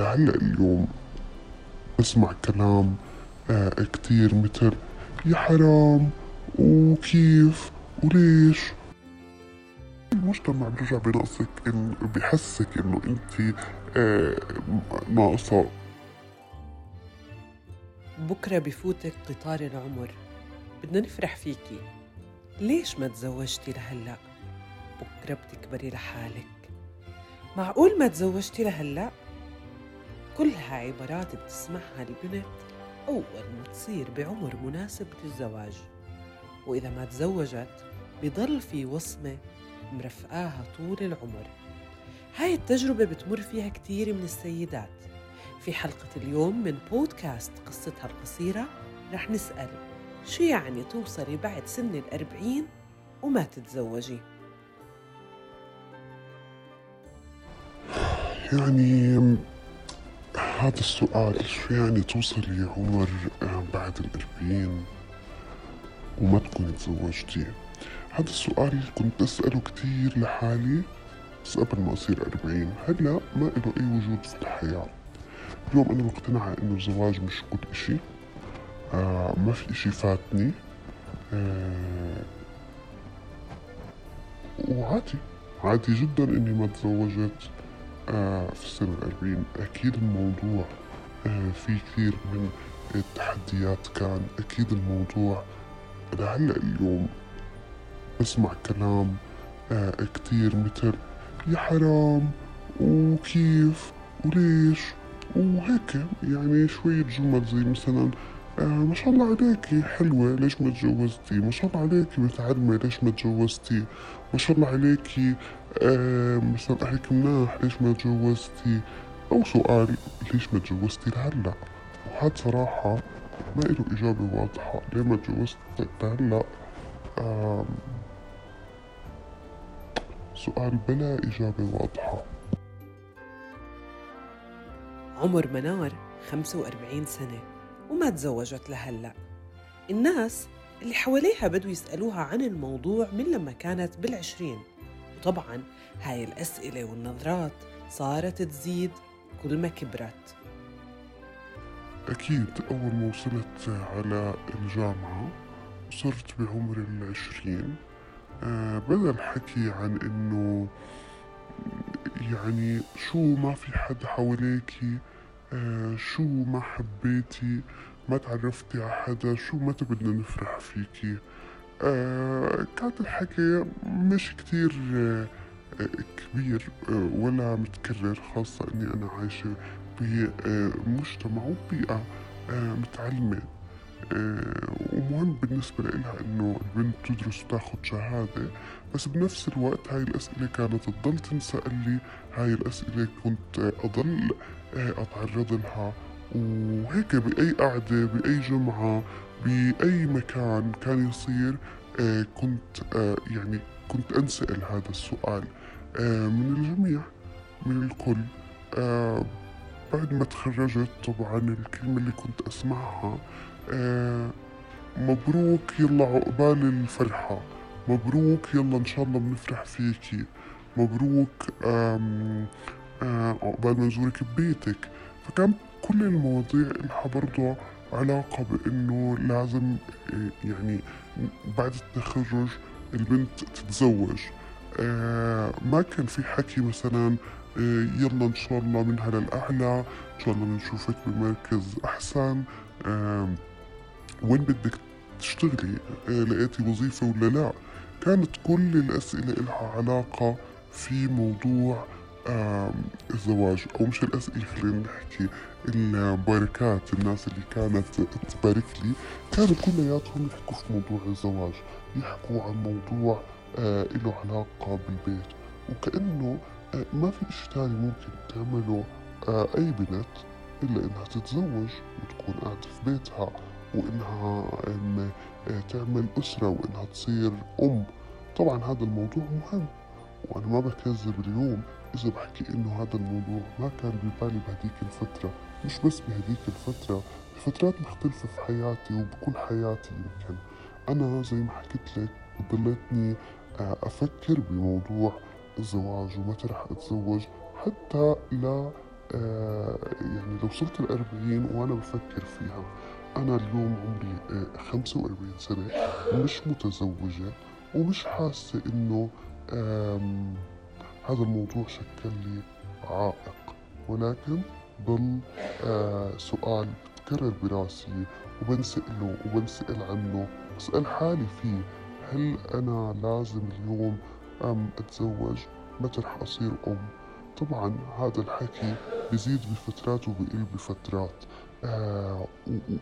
لهلا اليوم. بسمع كلام آه كتير مثل يا حرام وكيف وليش؟ المجتمع بيرجع بنقصك إن بحسك إنه أنت آه ناقصة. بكرة بفوتك قطار العمر. بدنا نفرح فيكي. ليش ما تزوجتي لهلأ؟ بكرة بتكبري لحالك. معقول ما تزوجتي لهلأ؟ كلها عبارات بتسمعها البنت أول ما تصير بعمر مناسب للزواج. وإذا ما تزوجت بضل في وصمة مرفقاها طول العمر. هاي التجربة بتمر فيها كتير من السيدات. في حلقة اليوم من بودكاست قصتها القصيرة رح نسأل شو يعني توصلي بعد سن الأربعين وما تتزوجي؟ يعني هذا السؤال شو يعني توصلي عمر آه، بعد الأربعين؟ وما تكوني تزوجتي. هذا السؤال كنت أسأله كتير لحالي بس قبل ما أصير أربعين. هلأ ما له أي وجود في الحياة. اليوم أنا مقتنعة إنه الزواج مش كل إشي. آه ما في إشي فاتني. آه وعادي عادي جدا إني ما تزوجت في سن الأربعين أكيد الموضوع آه في كثير من التحديات كان أكيد الموضوع. لهلا اليوم بسمع كلام آه كتير مثل يا حرام وكيف وليش وهيك. يعني شوية جمل زي مثلا آه ما شاء الله عليكي حلوة ليش ما تجوزتي؟ ما شاء الله عليكي متعلمة ليش ما تجوزتي؟ ما شاء الله عليكي آه مثلا أهلك مناح ليش ما تجوزتي أو سؤال ليش ما تجوزتي لهلا. وهذا صراحة ما له إجابة واضحة ليه ما تجوزت لهلا. آه سؤال بلا إجابة واضحة. عمر منار 45 سنة وما تزوجت لهلأ. الناس اللي حواليها بدوا يسألوها عن الموضوع من لما كانت بالعشرين. وطبعا هاي الأسئلة والنظرات صارت تزيد كل ما كبرت. أكيد أول ما وصلت على الجامعة وصرت بعمر العشرين. آه بدأ الحكي عن إنه يعني شو ما في حد حواليكي آه شو ما حبيتي ما تعرفتي على حدا شو متى بدنا نفرح فيكي. آه كان الحكي مش كتير آه كبير آه ولا متكرر خاصة إني أنا عايشة بمجتمع وبيئة آه متعلمة. ومهم بالنسبة لها إنه البنت تدرس وتاخد شهادة بس بنفس الوقت هاي الأسئلة كانت تضل تنسأل لي. هاي الأسئلة كنت أضل آه أتعرض لها. وهيك بأي قعدة بأي جمعة بأي مكان كان يصير آه كنت آه يعني كنت أنسأل هذا السؤال. آه من الجميع من الكل بعد ما تخرجت طبعا الكلمة اللي كنت أسمعها مبروك يلا عقبال الفرحة. مبروك يلا إن شاء الله بنفرح فيكي مبروك عقبال ما نزورك ببيتك فكان كل المواضيع لها برضه علاقة بإنه لازم يعني بعد التخرج البنت تتزوج. آه ما كان في حكي مثلا آه يلا إن شاء الله منها للأعلى إن شاء الله بنشوفك بمركز أحسن. آه وين بدك تشتغلي؟ لقيتي وظيفة ولا لا؟ كانت كل الأسئلة لها علاقة في موضوع الزواج. أو مش الأسئلة خلينا نحكي المباركات الناس اللي كانت تبارك لي كانوا كلياتهم يحكوا في موضوع الزواج يحكوا عن موضوع آه له علاقة بالبيت. وكأنه آه ما في إشي تاني ممكن تعمله آه أي بنت إلا إنها تتزوج وتكون قاعدة في بيتها آه تعمل أسرة وإنها تصير أم. طبعا هذا الموضوع مهم وأنا ما بكذب اليوم. إذا بحكي إنه هذا الموضوع ما كان ببالي بهديك الفترة. مش بس بهديك الفترة بفترات مختلفة في حياتي وبكل حياتي يمكن. أنا زي ما حكيت لك ضليتني أفكر بموضوع الزواج ومتى رح أتزوج حتى لا آه يعني لو وصلت الأربعين وأنا بفكر فيها. أنا اليوم عمري آه خمسة وأربعين سنة مش متزوجة ومش حاسة إنه هذا الموضوع شكل لي عائق. ولكن ضل آه سؤال بتكرر براسي وبنسأله وبنسأل عنه. بسأل حالي فيه هل أنا لازم اليوم أم أتزوج؟ متى رح أصير أم. طبعا هذا الحكي بزيد بفترات وبقل بفترات. آه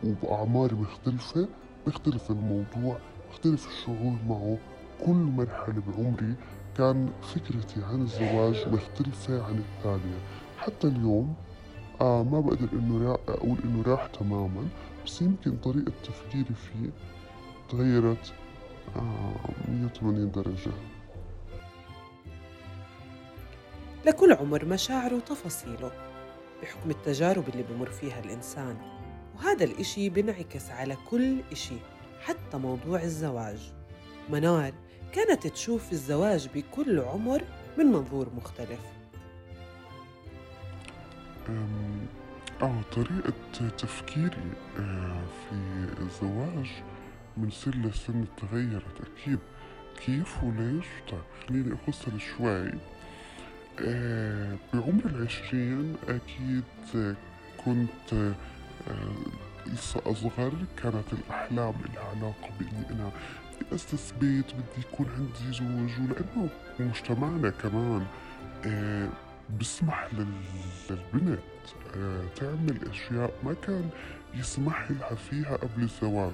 وبأعمار مختلفة بيختلف الموضوع بيختلف الشعور معه. كل مرحلة بعمري كان فكرتي عن الزواج مختلفة عن الثانية. حتى اليوم آه ما بقدر إنه أقول إنه راح تماما بس يمكن طريقة تفكيري فيه تغيرت آه 180 درجة. لكل عمر مشاعره وتفاصيله بحكم التجارب اللي بمر فيها الإنسان. وهذا الإشي بنعكس على كل إشي حتى موضوع الزواج. منار كانت تشوف الزواج بكل عمر من منظور مختلف. آه طريقة تفكيري آه في الزواج من سن لسن تغيرت أكيد. كيف وليش؟ طيب خليني أفصل شوي. آه بعمر العشرين أكيد كنت آه لسه أصغر كانت الأحلام لها علاقة بإني أنا بدي أسس بيت بدي يكون عندي زوج ولأنه مجتمعنا كمان آه بسمح لل- للبنت آه، تعمل أشياء ما كان يسمح لها فيها قبل الزواج.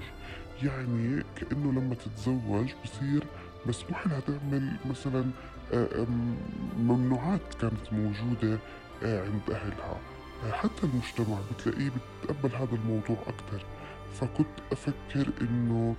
يعني كأنه لما تتزوج بصير مسموح لها تعمل مثلا آه، ممنوعات كانت موجودة عند أهلها. حتى المجتمع بتلاقيه بتقبل هذا الموضوع أكتر. فكنت أفكر إنه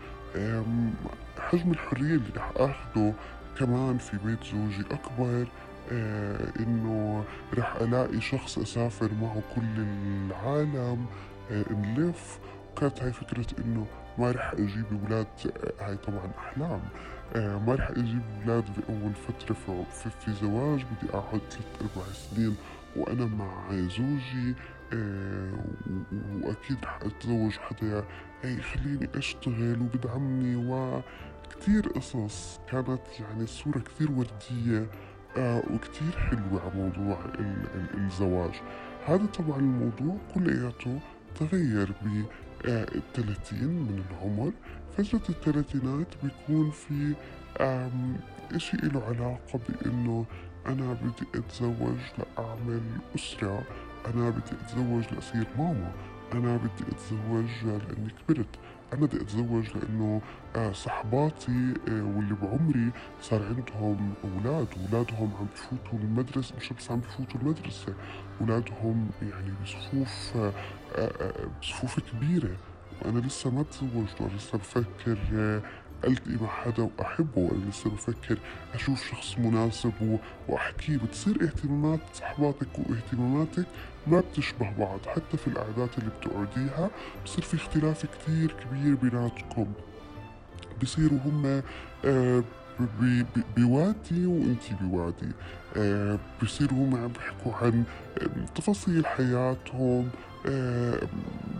حجم الحرية اللي رح أخده كمان في بيت زوجي أكبر. آه إنه رح ألاقي شخص أسافر معه كل العالم آه نلف. وكانت هاي فكرة إنه ما رح أجيب أولاد آه، هاي طبعا أحلام. ما رح أجيب أولاد بأول فترة في, في, في زواج بدي أقعد ثلاث أربع سنين وأنا مع زوجي آه وأكيد رح أتزوج حدا هي خليني أشتغل وبدعمني وكتير قصص كانت يعني الصورة كتير وردية آه وكتير حلوة على موضوع ال- ال- الزواج. هذا طبعا الموضوع كلياته تغير ب آه، الثلاثين من العمر. فترة الثلاثينات بيكون في إشي إله علاقة بإنه أنا بدي أتزوج لأعمل أسرة. أنا بدي أتزوج لأصير ماما. أنا بدي أتزوج لأني كبرت. أنا بدي أتزوج لأنه آه، صحباتي آه، واللي بعمري صار عندهم أولاد. أولادهم عم بفوتوا المدرسة مش بس عم بفوتوا المدرسة. أولادهم يعني بصفوف آه، بصفوف كبيرة. وأنا لسه ما تزوجت لسه بفكر ألتقي مع حدا وأحبه وأنا لسه بفكر أشوف شخص مناسب وأحكيه بتصير اهتمامات صحباتك واهتماماتك ما بتشبه بعض. حتى في القعدات اللي بتقعديها بصير في اختلاف كتير كبير بيناتكم. بصيروا هم آه، بوادي وإنتي بوادي آه، بصيروا هم عم بيحكوا عن تفاصيل حياتهم. آه،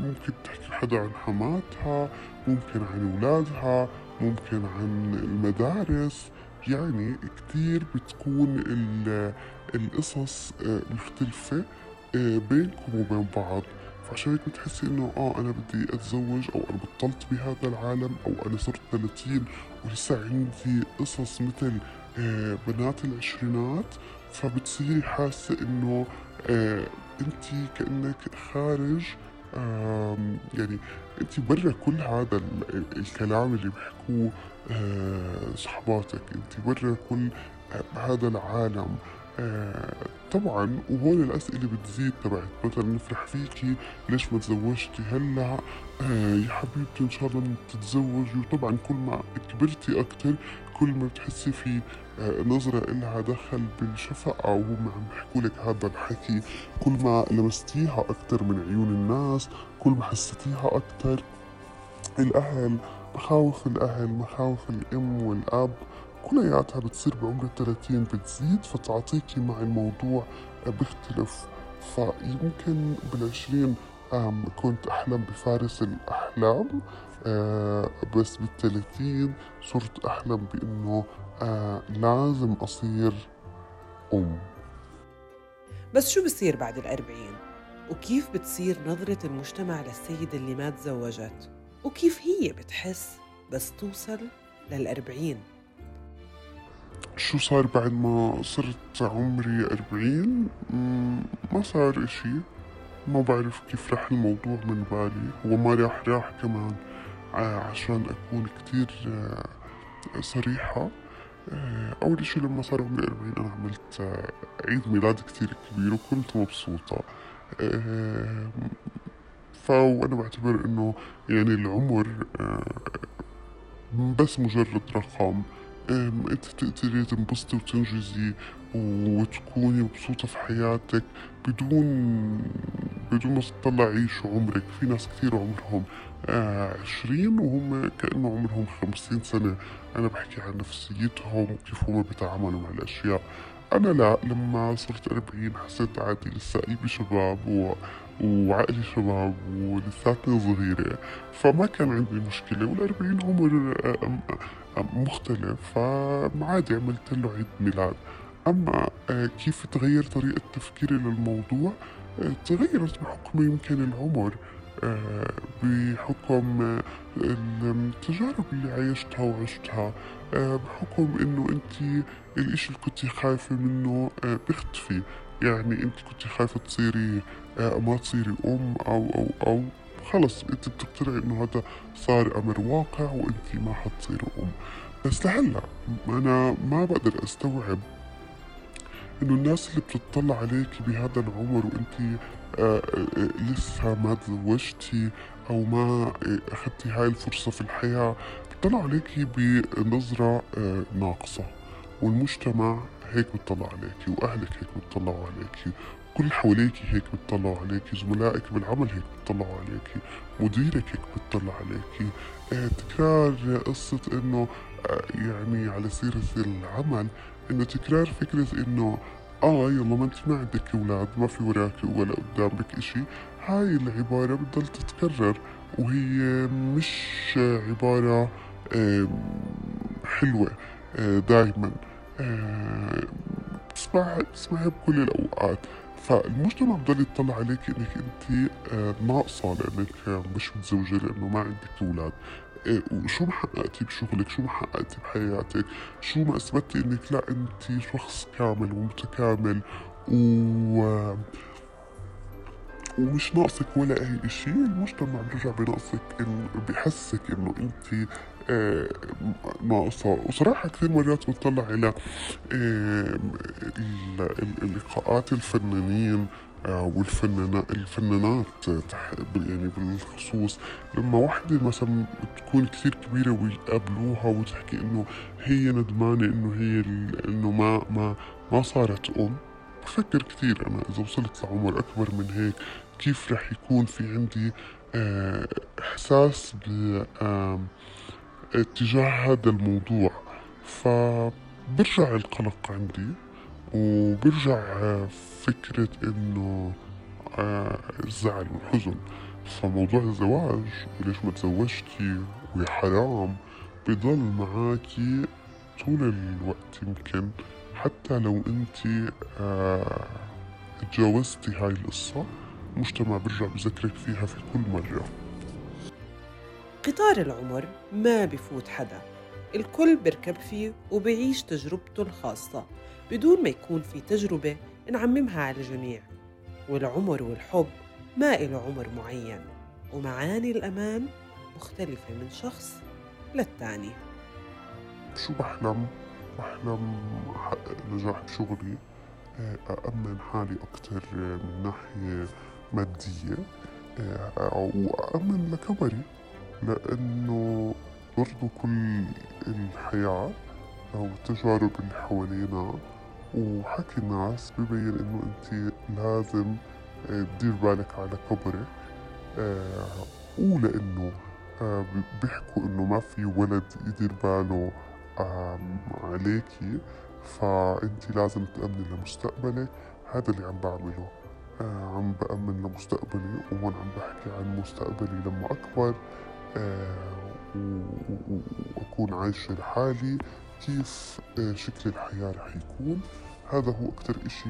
ممكن تحكي حدا عن حماتها ممكن عن أولادها. ممكن عن المدارس يعني كتير بتكون ال- القصص آه، مختلفة آه، بينكم وبين بعض. فعشان هيك بتحسي إنه آه أنا بدي أتزوج أو أنا بطلت بهذا العالم أو أنا صرت 30 ولسه عندي قصص مثل آه بنات العشرينات. فبتصيري حاسة إنه آه انت كأنك خارج يعني انت برا كل هذا ال- ال- الكلام اللي بيحكوه آه صحباتك. انت برا كل آه هذا العالم. آه طبعا وهون الأسئلة بتزيد تبعت. مثلا نفرح فيكي ليش ما تزوجتي هلأ؟ يا حبيبتي إن شاء الله تتزوجي. وطبعا كل ما كبرتي أكتر كل ما بتحسي في نظرة إلها دخل بالشفقة وهم عم بيحكوا لك هذا الحكي. كل ما لمستيها أكتر من عيون الناس كل ما حسيتيها أكتر. الأهل مخاوف الأهل مخاوف الأم والأب كلياتها بتصير بعمر الثلاثين بتزيد فتعاطيكي مع الموضوع بيختلف فيمكن بالعشرين كنت أحلم بفارس الأحلام آه، بس بالثلاثين صرت أحلم بإنه آه، لازم أصير أم بس شو بصير بعد الأربعين؟ وكيف بتصير نظرة المجتمع للسيدة اللي ما تزوجت؟ وكيف هي بتحس بس توصل للأربعين؟ شو صار بعد ما صرت عمري أربعين ما صار إشي ما بعرف كيف راح الموضوع من بالي هو ما راح راح كمان آه، عشان أكون كتير آه، صريحة أول إشي لما صار عمري أربعين أنا عملت آه، عيد ميلاد كتير كبير وكنت مبسوطة. آه، فأنا بعتبر إنه يعني العمر آه، بس مجرد رقم. أنت تقدري تنبسطي وتنجزي وتكوني مبسوطة في حياتك بدون بدون ما تطلعي شو عمرك. في ناس كثير عمرهم آه عشرين وهم كأنه عمرهم خمسين سنة. أنا بحكي عن نفسيتهم وكيف هم بيتعاملوا مع الأشياء. أنا لا لما صرت أربعين حسيت عادي لسه قلبي شباب و... وعقلي شباب ولساتني صغيرة. فما كان عندي مشكلة والأربعين عمر آه، مختلف. فعادي عملت له عيد ميلاد. أما آه، كيف تغير طريقة تفكيري للموضوع تغيرت بحكم يمكن العمر آه، بحكم آه، التجارب اللي عايشتها وعشتها آه، بحكم إنه أنت الإشي اللي كنتي خايفة منه آه، بيختفي. يعني أنت كنتي خايفة تصيري آه، ما تصيري أم أو أو أو خلص أنت بتقتنعي إنه هذا صار أمر واقع وأنت ما حتصيري أم. بس لهلأ أنا ما بقدر أستوعب إنه الناس اللي بتطلع عليك بهذا العمر وأنت آه، آه، لسه ما تزوجتي أو ما آه، أخذتي هاي الفرصة في الحياة بتطلع عليكي بنظرة آه، ناقصة. والمجتمع هيك بتطلع عليكي وأهلك هيك بتطلعوا عليكي كل اللي حواليكي هيك بتطلعوا عليكي زملائك بالعمل هيك بتطلعوا عليكي مديرك هيك بتطلع عليكي آه، تكرار قصة إنه آه، يعني على سيرة العمل إنه تكرار فكرة إنه آه يلا ما أنت ما عندك أولاد ما في وراك ولا قدامك إشي. هاي العبارة بتضل تتكرر وهي مش عبارة حلوة آه، دايما. آه، بتسمع بتسمعها بكل الأوقات. فالمجتمع بضل يطلع عليك إنك أنت آه، ناقصة لأنك آه، مش متزوجة لأنه ما عندك أولاد. آه، وشو ما حققتي بشغلك؟ شو ما حققتي بحياتك؟ شو ما أثبتي إنك لا أنت شخص كامل ومتكامل و ومش ناقصك ولا أي اشي المجتمع بيرجع بنقصك إن بحسك إنه أنت ناقصة وصراحة كثير مرات بتطلع على آه، ال- ال- اللقاءات الفنانين آه، والفنانات الفنانات يعني بالخصوص. لما وحدة مثلا تكون كثير كبيرة ويقابلوها وتحكي إنه هي ندمانة إنه هي إنه ما ما ما صارت أم بفكر كثير أنا إذا وصلت لعمر أكبر من هيك كيف رح يكون في عندي آه، إحساس ب آم، اتجاه هذا الموضوع فبرجع القلق عندي وبرجع آه، فكرة إنه آه، الزعل والحزن. فموضوع الزواج وليش ما تزوجتي؟ ويا حرام. بضل معاكي طول الوقت يمكن حتى لو انت آه تجاوزتي هاي القصة المجتمع برجع بذكرك فيها في كل مرة. قطار العمر ما بفوت حدا. الكل بركب فيه وبيعيش تجربته الخاصة بدون ما يكون في تجربة نعممها على الجميع. والعمر والحب ما إله عمر معين ومعاني الأمان مختلفة من شخص للتاني. شو بحلم؟ بحلم أحقق نجاح بشغلي آه، أأمن حالي أكتر من ناحية مادية آه، وأأمن لكبري. لأنه برضو كل الحياة أو التجارب اللي حوالينا وحكي الناس ببين إنه أنت لازم آه، تدير بالك على كبرك آه، ولأنه آه، بيحكوا إنه ما في ولد يدير باله عليكي فأنت لازم تأمني لمستقبلك. هذا اللي عم بعمله. آه، بأمن لمستقبلي وهون عم بحكي عن مستقبلي لما أكبر. وأكون عايشة لحالي كيف آه شكل الحياة رح يكون. هذا هو أكتر إشي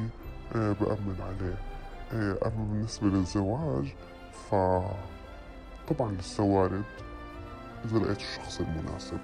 آه بأمن عليه. آه أما بالنسبة للزواج فطبعا لسه وارد إذا لقيت الشخص المناسب.